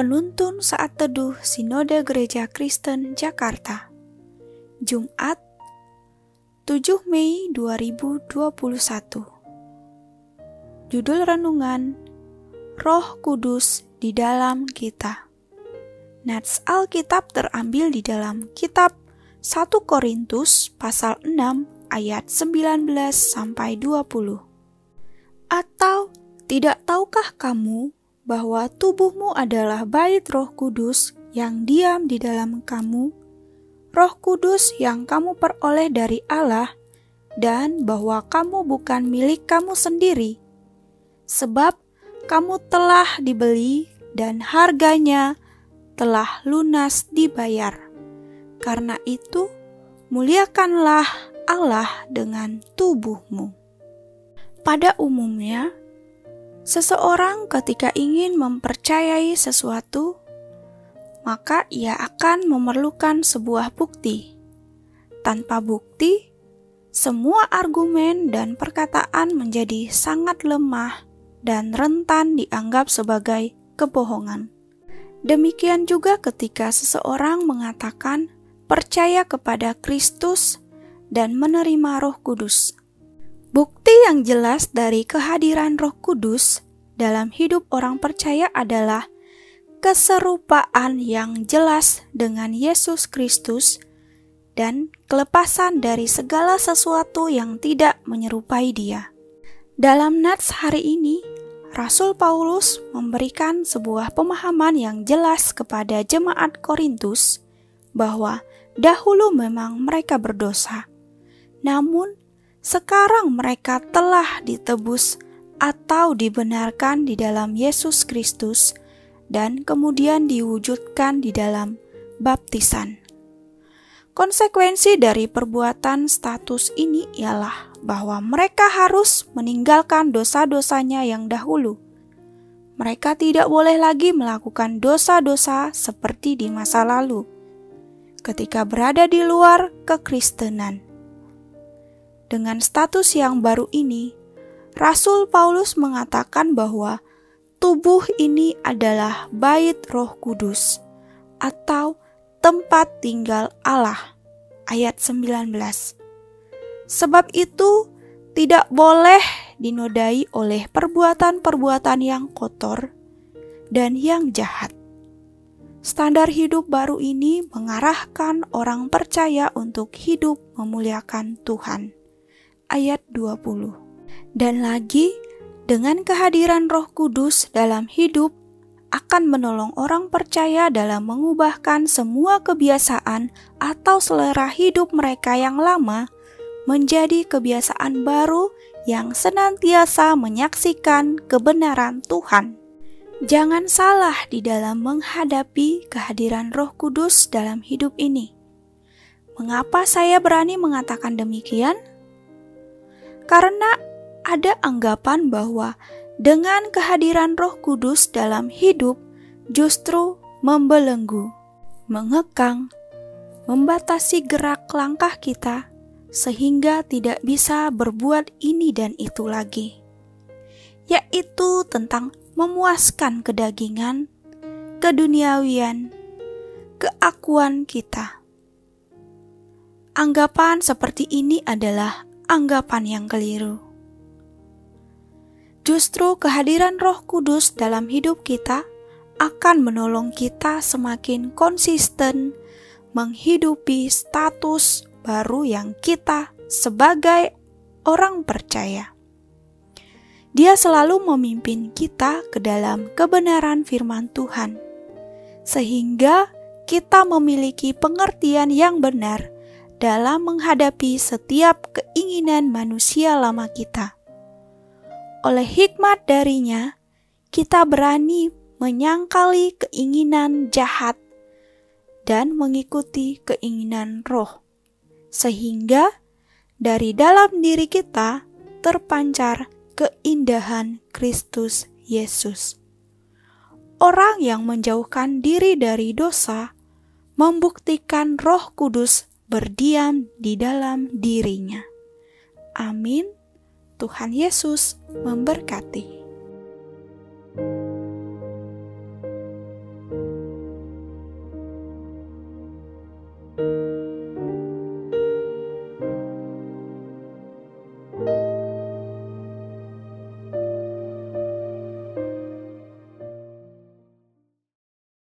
Penuntun Saat Teduh Sinode Gereja Kristen Jakarta. Jumat 7 Mei 2021 Judul Renungan Roh Kudus di dalam kita. Nats Alkitab terambil di dalam kitab 1 Korintus pasal 6 ayat 19 sampai 20 Atau tidak tahukah kamu bahwa tubuhmu adalah bait Roh Kudus yang diam di dalam kamu, Roh Kudus yang kamu peroleh dari Allah, dan bahwa kamu bukan milik kamu sendiri, sebab kamu telah dibeli dan harganya telah lunas dibayar. Karena itu, muliakanlah Allah dengan tubuhmu. Pada umumnya, Seseorang ketika ingin mempercayai sesuatu, maka ia akan memerlukan sebuah bukti. Tanpa bukti, semua argumen dan perkataan menjadi sangat lemah dan rentan dianggap sebagai kebohongan. Demikian juga ketika seseorang mengatakan percaya kepada Kristus dan menerima Roh Kudus. Bukti yang jelas dari kehadiran Roh Kudus dalam hidup orang percaya adalah keserupaan yang jelas dengan Yesus Kristus dan kelepasan dari segala sesuatu yang tidak menyerupai Dia. Dalam nats hari ini, Rasul Paulus memberikan sebuah pemahaman yang jelas kepada jemaat Korintus bahwa dahulu memang mereka berdosa, namun sekarang mereka telah ditebus atau dibenarkan di dalam Yesus Kristus dan kemudian diwujudkan di dalam baptisan. Konsekuensi dari perbuatan status ini ialah bahwa mereka harus meninggalkan dosa-dosanya yang dahulu. Mereka tidak boleh lagi melakukan dosa-dosa seperti di masa lalu, ketika berada di luar kekristenan. Dengan status yang baru ini, Rasul Paulus mengatakan bahwa tubuh ini adalah bait Roh Kudus atau tempat tinggal Allah. Ayat 19. Sebab itu tidak boleh dinodai oleh perbuatan-perbuatan yang kotor dan yang jahat. Standar hidup baru ini mengarahkan orang percaya untuk hidup memuliakan Tuhan ayat 20. Dan lagi, dengan kehadiran Roh Kudus dalam hidup akan menolong orang percaya dalam mengubahkan semua kebiasaan atau selera hidup mereka yang lama menjadi kebiasaan baru yang senantiasa menyaksikan kebenaran Tuhan. Jangan salah di dalam menghadapi kehadiran Roh Kudus dalam hidup ini. Mengapa saya berani mengatakan demikian? Karena ada anggapan bahwa dengan kehadiran Roh Kudus dalam hidup justru membelenggu, mengekang, membatasi gerak langkah kita sehingga tidak bisa berbuat ini dan itu lagi, yaitu tentang memuaskan kedagingan, keduniawian, keakuan kita. Anggapan seperti ini adalah anggapan yang keliru. Justru kehadiran Roh Kudus dalam hidup kita akan menolong kita semakin konsisten menghidupi status baru yang kita sebagai orang percaya. Dia selalu memimpin kita ke dalam kebenaran firman Tuhan, sehingga kita memiliki pengertian yang benar dalam menghadapi setiap keinginan manusia lama kita. Oleh hikmat darinya, kita berani menyangkali keinginan jahat dan mengikuti keinginan roh, sehingga dari dalam diri kita terpancar keindahan Kristus Yesus. Orang yang menjauhkan diri dari dosa membuktikan Roh Kudus berdiam di dalam dirinya. Amin. Tuhan Yesus memberkati.